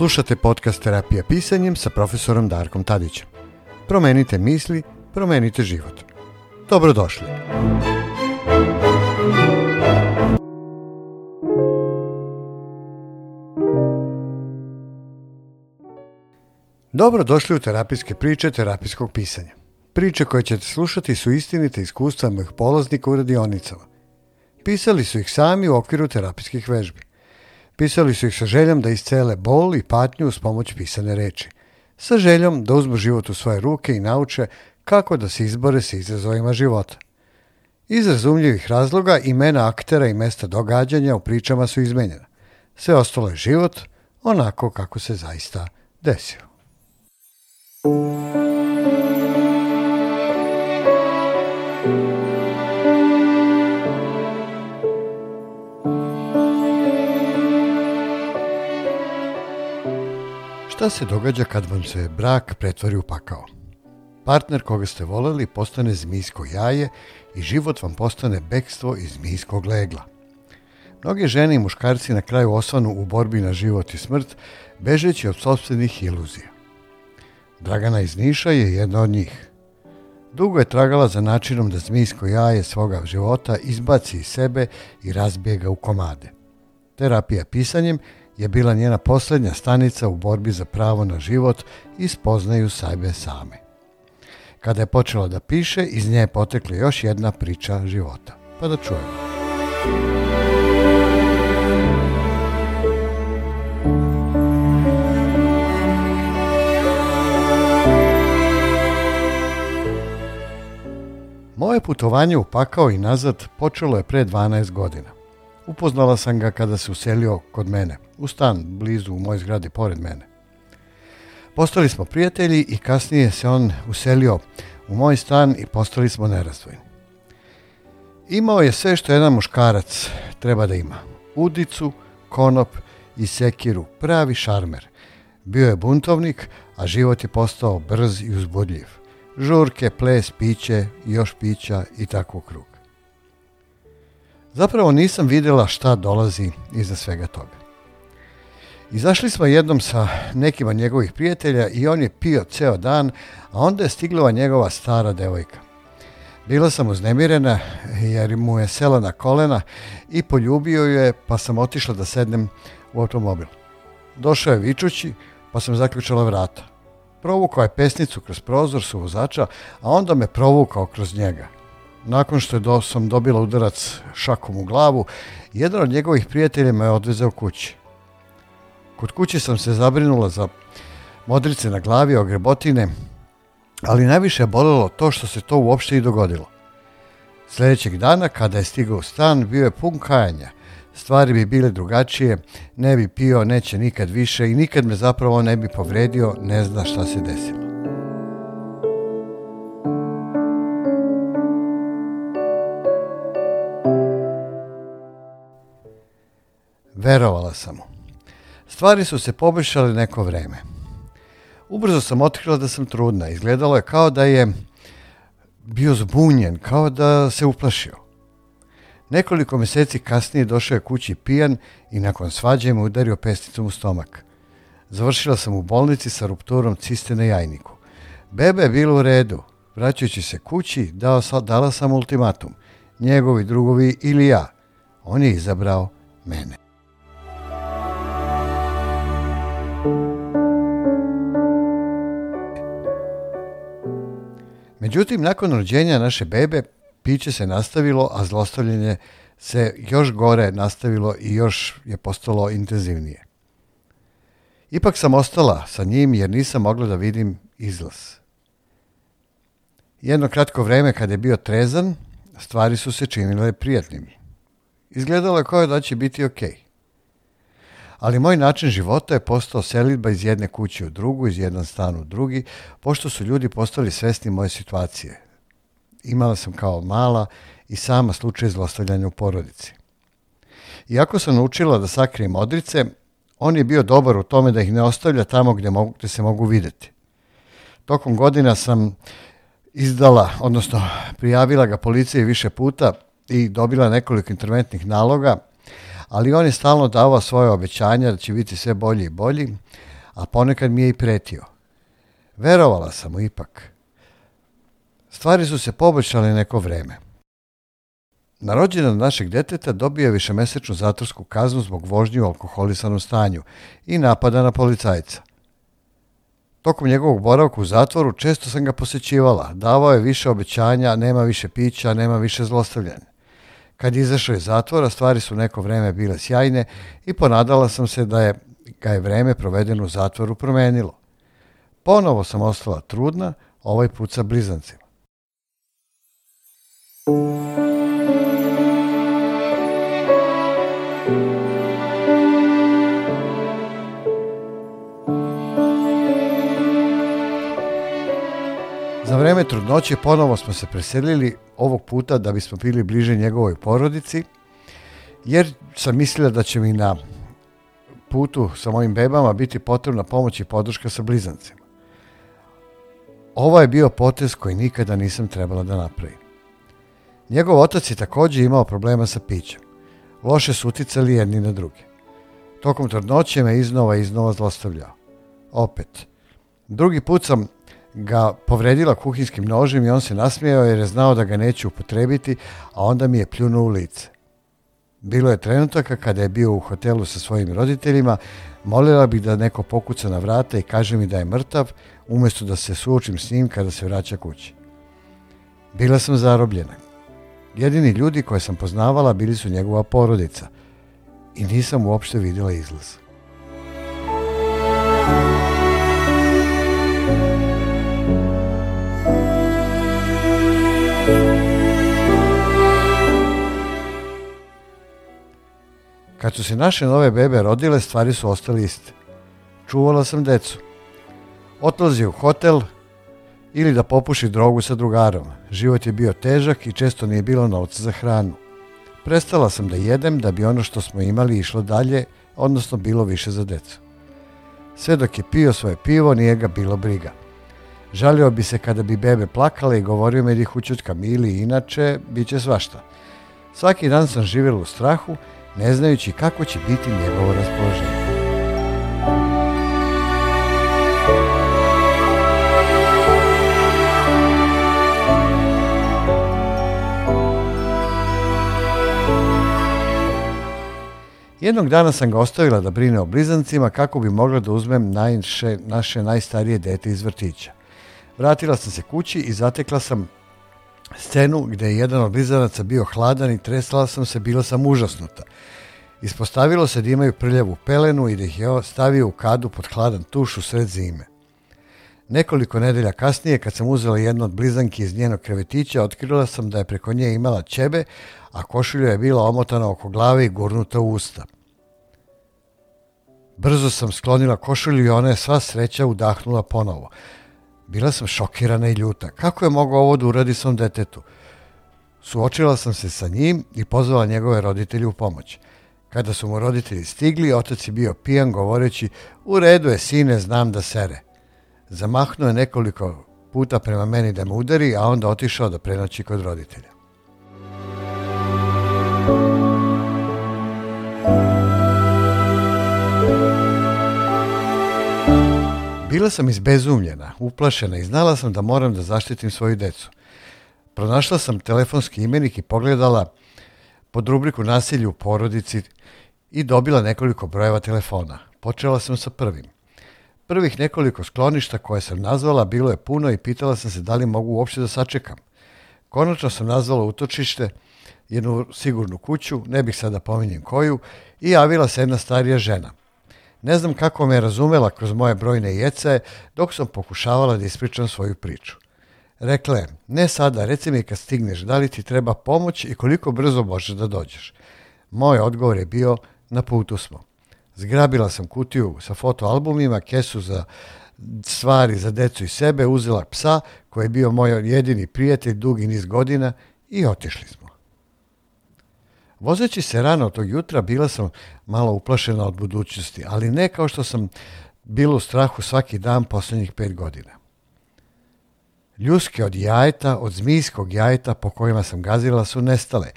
Slušate podcast Terapija pisanjem sa profesorom Darkom Tadićem. Promenite misli, promenite život. Dobrodošli. Dobrodošli u terapijske priče terapijskog pisanja. Priče koje ćete slušati su istinite iskustva mojih polaznika u radionicama. Pisali su ih sami u okviru terapijskih vežbi. Pisali su ih sa željom da iscele bol i patnju s pomoć pisane reči. Sa željom da uzmu život u svoje ruke i nauče kako da se izbore sa izazovima života. Iz razumljivih razloga imena aktera i mesta događanja u pričama su izmenjena. Sve ostalo je život onako kako se zaista desio. Šta se događa kad vam se brak pretvori u pakao? Partner koga ste voleli postane zmijsko jaje i život vam postane bekstvo iz zmijskog legla. Mnoge žene i muškarci na kraju osvanu u borbi na život i smrt, bežeći od sobstvenih iluzija. Dragana iz Niša je jedna od njih. Dugo je tragala za načinom da zmijsko jaje svoga života izbaci iz sebe i razbije ga u komade. Terapija pisanjem – je bila njena poslednja stanica u borbi za pravo na život i spoznaju sebe same. Kada je počela da piše, iz nje je potekla još jedna priča života. Pa da čujemo. Moje putovanje u Pakao i nazad počelo je pre 12 godina. Upoznala sam ga kada se uselio kod mene, u stan, blizu u mojoj zgradi, pored mene. Postali smo prijatelji i kasnije se on uselio u moj stan i postali smo nerazdvojni. Imao je sve što jedan muškarac treba da ima. Udicu, konop i sekiru, pravi šarmer. Bio je buntovnik, a život je postao brz i uzbudljiv. Žurke, ples, piće, još pića i tako u krug. Zapravo nisam vidjela šta dolazi iza svega toga. Izašli smo jednom sa nekima njegovih prijatelja i on je pio ceo dan, a onda je stigla njegova stara devojka. Bila sam uznemirena jer mu je sela na kolena i poljubio je pa sam otišla da sednem u automobil. Došao je vičući pa sam zaključala vrata. Provukao je pesnicu kroz prozor suvozača, vozača, a onda me provukao kroz njega – nakon što je do, sam dobila udarac šakom u glavu, jedan od njegovih prijatelja me je odvezao kući. Kod kuće sam se zabrinula za modrice na glavi, ogrebotine, ali najviše je bolelo to što se to uopšte i dogodilo. Sljedećeg dana, kada je stigao u stan, bio je pun kajanja. Stvari bi bile drugačije, ne bi pio, neće nikad više i nikad me zapravo ne bi povredio, ne zna šta se desilo. Verovala sam mu. Stvari su se poboljšale neko vreme. Ubrzo sam otkrila da sam trudna. Izgledalo je kao da je bio zbunjen, kao da se uplašio. Nekoliko meseci kasnije došao je kući pijan i nakon svađe me udario pesticom u stomak. Završila sam u bolnici sa rupturom ciste na jajniku. Bebe je bilo u redu. Vraćajući se kući, dao, dala sam ultimatum. Njegovi drugovi ili ja. On je izabrao mene. Međutim, nakon rođenja naše bebe, piće se nastavilo, a zlostavljanje se još gore nastavilo i još je postalo intenzivnije. Ipak sam ostala sa njim jer nisam mogla da vidim izlaz. Jedno kratko vreme kad je bio trezan, stvari su se činile prijatnim. Izgledalo je kao da će biti okej. Okay ali moj način života je postao selitba iz jedne kuće u drugu, iz jedan stan u drugi, pošto su ljudi postali svesni moje situacije. Imala sam kao mala i sama slučaj zlostavljanja u porodici. Iako sam naučila da sakrijem odrice, on je bio dobar u tome da ih ne ostavlja tamo gde, mogu, gde se mogu videti. Tokom godina sam izdala, odnosno prijavila ga policiji više puta i dobila nekoliko interventnih naloga, ali on je stalno davao svoje obećanja da će biti sve bolji i bolji, a ponekad mi je i pretio. Verovala sam mu ipak. Stvari su se poboljšale neko vreme. Na rođendan našeg deteta dobio je višemesečnu zatvorsku kaznu zbog vožnje u alkoholisanom stanju i napada na policajca. Tokom njegovog boravka u zatvoru često sam ga posećivala, davao je više obećanja, nema više pića, nema više zlostavljanja. Kad izašao iz zatvora, stvari su neko vreme bile sjajne i ponadala sam se da je ga je vreme provedeno u zatvoru promenilo. Ponovo sam ostala trudna, ovaj put sa blizancima. Za vreme trudnoće ponovo smo se preselili, ovog puta da bismo bili bliže njegovoj porodici, jer sam mislila da će mi na putu sa mojim bebama biti potrebna pomoć i podrška sa blizancima. Ovo je bio potez koji nikada nisam trebala da napravim. Njegov otac je takođe imao problema sa pićem. Loše su uticali jedni na druge. Tokom trudnoće me iznova i iznova zlostavljao. Opet. Drugi put sam ga povredila kuhinskim nožem i on se nasmijao jer je znao da ga neću upotrebiti, a onda mi je pljunuo u lice. Bilo je trenutaka kada je bio u hotelu sa svojim roditeljima, molila bih da neko pokuca na vrata i kaže mi da je mrtav, umesto da se suočim s njim kada se vraća kući. Bila sam zarobljena. Jedini ljudi koje sam poznavala bili su njegova porodica i nisam uopšte videla izlaz. Kad su se naše nove bebe rodile, stvari su ostale iste. Čuvala sam decu. Odlazi u hotel ili da popuši drogu sa drugarom. Život je bio težak i često nije bilo novca za hranu. Prestala sam da jedem da bi ono što smo imali išlo dalje, odnosno bilo više za decu. Sve dok je pio svoje pivo, nije ga bilo briga. Žalio bi se kada bi bebe plakale i govorio mi da ih učutkam ili inače, bit će svašta. Svaki dan sam živjela u strahu ne znajući kako će biti njegovo raspoloženje. Jednog dana sam ga ostavila da brine o blizancima kako bi mogla da uzmem najše, naše najstarije dete iz vrtića. Vratila sam se kući i zatekla sam scenu gde je jedan od blizanaca bio hladan i tresla sam se, bila sam užasnuta. Ispostavilo se da imaju prljavu pelenu i da ih je stavio u kadu pod hladan tuš u sred zime. Nekoliko nedelja kasnije, kad sam uzela jednu od blizanki iz njenog krevetića, otkrila sam da je preko nje imala ćebe, a košulja je bila omotana oko glave i gurnuta u usta. Brzo sam sklonila košulju i ona je sva sreća udahnula ponovo. Bila sam šokirana i ljuta. Kako je mogao ovo da uradi svom detetu? Suočila sam se sa njim i pozvala njegove roditelje u pomoć. Kada su mu roditelji stigli, otac je bio pijan govoreći u redu je sine, znam da sere. Zamahnuo je nekoliko puta prema meni da me udari, a onda otišao da prenoći kod roditelja. Bila sam izbezumljena, uplašena i znala sam da moram da zaštitim svoju decu. Pronašla sam telefonski imenik i pogledala pod rubriku nasilje u porodici i dobila nekoliko brojeva telefona. Počela sam sa prvim. Prvih nekoliko skloništa koje sam nazvala bilo je puno i pitala sam se da li mogu uopšte da sačekam. Konačno sam nazvala utočište, jednu sigurnu kuću, ne bih sada pominjem koju, i javila se jedna starija žena. Ne znam kako me je razumela kroz moje brojne jece dok sam pokušavala da ispričam svoju priču. Rekla je, ne sada, reci mi kad stigneš, da li ti treba pomoć i koliko brzo možeš da dođeš. Moj odgovor je bio, na putu smo. Zgrabila sam kutiju sa fotoalbumima, kesu za stvari za decu i sebe, uzela psa koji je bio moj jedini prijatelj dugi niz godina i otišli smo. Vozeći se rano tog jutra bila sam malo uplašena od budućnosti, ali ne kao što sam bila u strahu svaki dan poslednjih pet godina. Ljuske od jajeta, od zmijskog jajeta po kojima sam gazila su nestale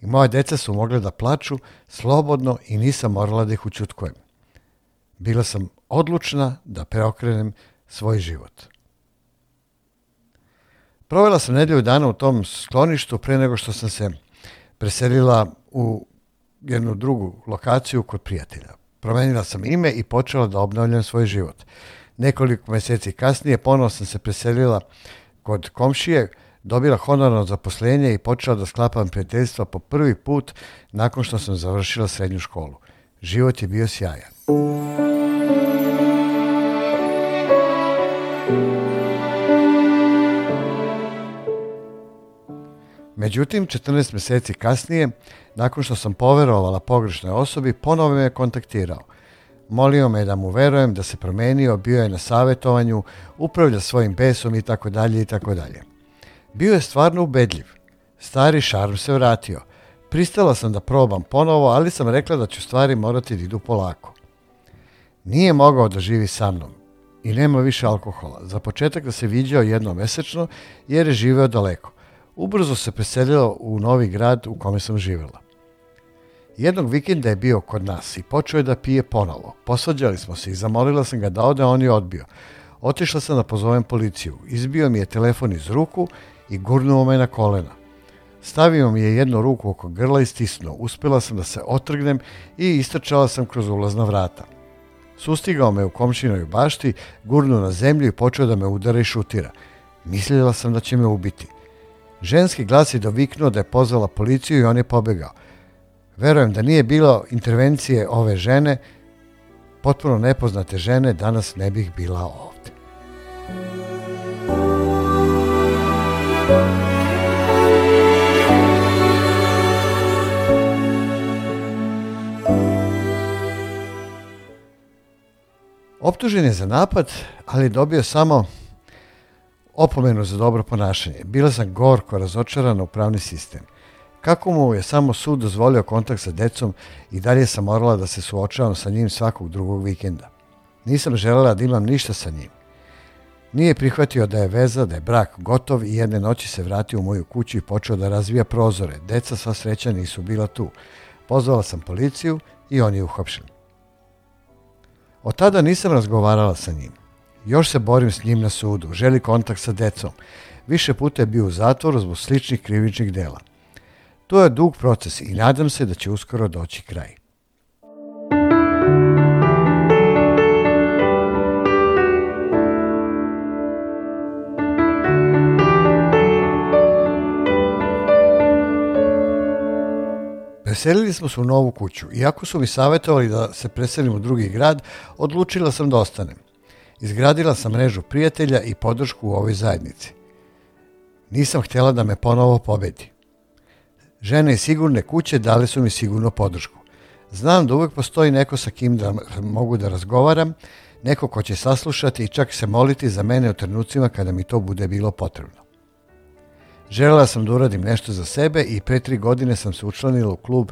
i moja deca su mogle da plaču slobodno i nisam morala da ih učutkujem. Bila sam odlučna da preokrenem svoj život. Provela sam nedelju dana u tom skloništu pre nego što sam se preselila u jednu drugu lokaciju kod prijatelja. Promenila sam ime i počela da obnavljam svoj život. Nekoliko meseci kasnije ponovo sam se preselila kod komšije, dobila honorno zaposlenje i počela da sklapam prijateljstva po prvi put nakon što sam završila srednju školu. Život je bio sjajan. Međutim, 14 meseci kasnije, nakon što sam poverovala pogrešnoj osobi, ponovo me je kontaktirao. Molio me da mu verujem, da se promenio, bio je na savetovanju, upravlja svojim besom i tako dalje i tako dalje. Bio je stvarno ubedljiv. Stari šarm se vratio. Pristala sam da probam ponovo, ali sam rekla da ću stvari morati da idu polako. Nije mogao da živi sa mnom i nema više alkohola. Za početak da se viđao jednom mesečno jer je živeo daleko – ubrzo se preselila u novi grad u kome sam živjela. Jednog vikenda je bio kod nas i počeo je da pije ponovo. Posvađali smo se i zamolila sam ga da ode, a on je odbio. Otišla sam da pozovem policiju. Izbio mi je telefon iz ruku i gurnuo me na kolena. Stavio mi je jednu ruku oko grla i stisnuo. Uspjela sam da se otrgnem i istrčala sam kroz ulazna vrata. Sustigao me u komšinoj bašti, gurnuo na zemlju i počeo da me udara i šutira. Mislila sam da će me ubiti. Ženski glas je doviknuo da je pozvala policiju i on je pobegao. Verujem da nije bilo intervencije ove žene, potpuno nepoznate žene, danas ne bih bila ovde. Optužen je za napad, ali dobio samo opomenu za dobro ponašanje. Bila sam gorko razočarana u pravni sistem. Kako mu je samo sud dozvolio kontakt sa decom i dalje sam morala da se suočavam sa njim svakog drugog vikenda. Nisam želela da imam ništa sa njim. Nije prihvatio da je veza, da je brak gotov i jedne noći se vratio u moju kuću i počeo da razvija prozore. Deca sva sreća nisu bila tu. Pozvala sam policiju i on je uhapšen. Od tada nisam razgovarala sa njim. Još se borim s njim na sudu, želi kontakt sa decom. Više puta je bio u zatvoru zbog sličnih krivičnih dela. To je dug proces i nadam se da će uskoro doći kraj. Preselili smo se u novu kuću. Iako su mi savjetovali da se preselim u drugi grad, odlučila sam da ostanem. Izgradila sam mrežu prijatelja i podršku u ovoj zajednici. Nisam htjela da me ponovo pobedi. Žene iz sigurne kuće dale su mi sigurno podršku. Znam da uvek postoji neko sa kim da mogu da razgovaram, neko ko će saslušati i čak se moliti za mene u trenucima kada mi to bude bilo potrebno. Želela sam da uradim nešto za sebe i pre tri godine sam se učlanila u klub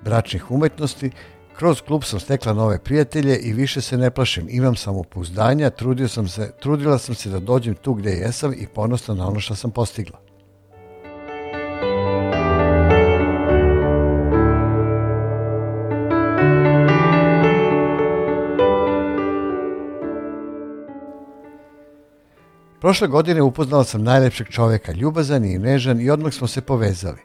bračnih umetnosti Kroz klub sam stekla nove prijatelje i više se ne plašim. Imam samopouzdanja, trudio sam se, trudila sam se da dođem tu gde jesam i ponosna na ono što sam postigla. Prošle godine upoznala sam najlepšeg čoveka, ljubazan i nežan i odmah smo se povezali.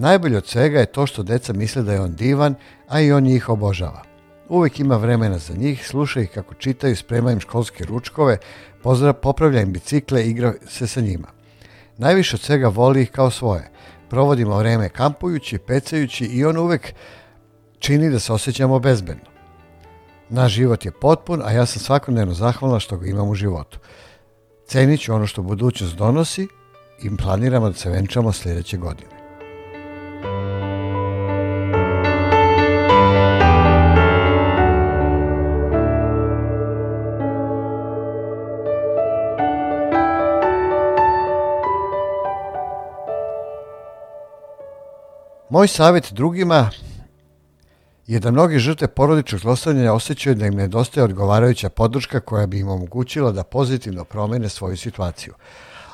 Najbolje od svega je to što deca misle da je on divan, a i on njih obožava. Uvek ima vremena za njih, sluša ih kako čitaju, sprema im školske ručkove, pozdrav, popravlja im bicikle, igra se sa njima. Najviše od svega voli ih kao svoje. Provodimo vreme kampujući, pecajući i on uvek čini da se osjećamo bezbedno. Naš život je potpun, a ja sam svakodnevno zahvalna što ga imam u životu. Cenit ću ono što budućnost donosi i planiramo da se venčamo sljedeće godine. Moj savjet drugima je da mnogi žrte porodičnog zlostavljanja osjećaju da im nedostaje odgovarajuća podrška koja bi im omogućila da pozitivno promene svoju situaciju.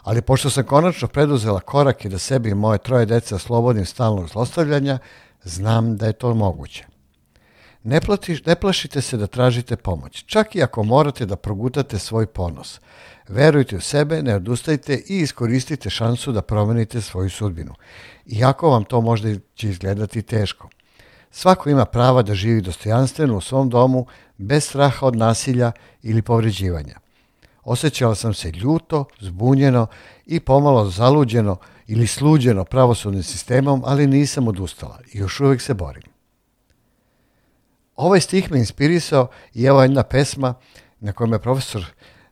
Ali pošto sam konačno preduzela korak i da sebi i moje troje deca slobodim stalnog zlostavljanja, znam da je to moguće. Ne, platiš, ne plašite se da tražite pomoć, čak i ako morate da progutate svoj ponos. Verujte u sebe, ne odustajte i iskoristite šansu da promenite svoju sudbinu. Iako vam to možda će izgledati teško. Svako ima prava da živi dostojanstveno u svom domu, bez straha od nasilja ili povređivanja. Osećala sam se ljuto, zbunjeno i pomalo zaluđeno ili sluđeno pravosudnim sistemom, ali nisam odustala i još uvek se borim. Ovaj stih me inspirisao i evo jedna pesma na kojoj me profesor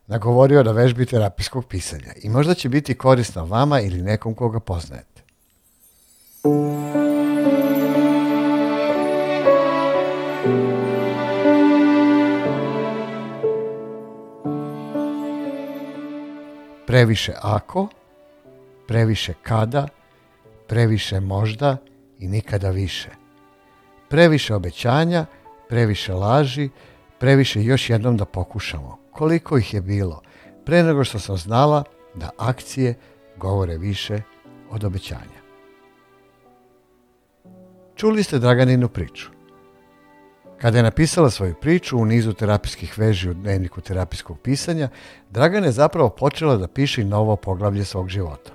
nagovorio da vežbi terapijskog pisanja i možda će biti korisna vama ili nekom koga poznajete. Previše ako, previše kada, previše možda i nikada više. Previše obećanja previše laži, previše još jednom da pokušamo. Koliko ih je bilo, pre nego što sam znala da akcije govore više od obećanja. Čuli ste Draganinu priču. Kada je napisala svoju priču u nizu terapijskih veži u dnevniku terapijskog pisanja, Dragana je zapravo počela da piše novo poglavlje svog života.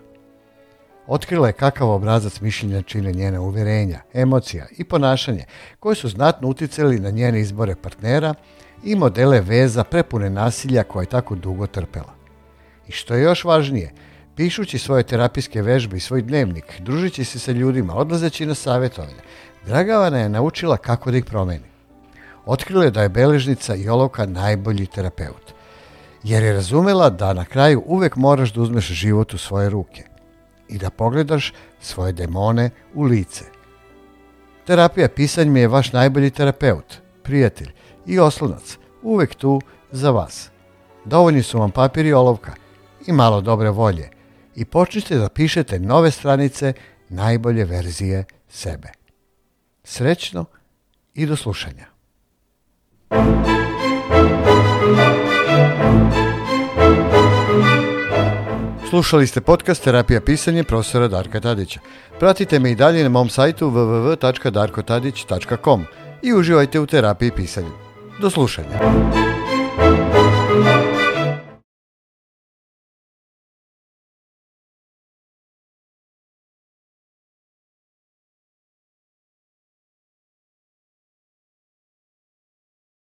Otkrila je kakav obrazac mišljenja čine njene uverenja, emocija i ponašanje koji su znatno uticali na njene izbore partnera i modele veza prepune nasilja koje je tako dugo trpela. I što je još važnije, pišući svoje terapijske vežbe i svoj dnevnik, družići se sa ljudima, odlazeći na savjetovanje, Dragavana je naučila kako da ih promeni. Otkrila je da je beležnica i olovka najbolji terapeut, jer je razumela da na kraju uvek moraš da uzmeš život u svoje ruke – i da pogledaš svoje demone u lice. Terapija pisanjem je vaš najbolji terapeut, prijatelj i oslonac, uvek tu za vas. Dovoljni su vam papir i olovka i malo dobre volje i počnite da pišete nove stranice najbolje verzije sebe. Srećno i do slušanja. Slušali ste podcast Terapija pisanje profesora Darka Tadića. Pratite me i dalje na mom sajtu www.darkotadić.com i uživajte u terapiji pisanja. Do slušanja.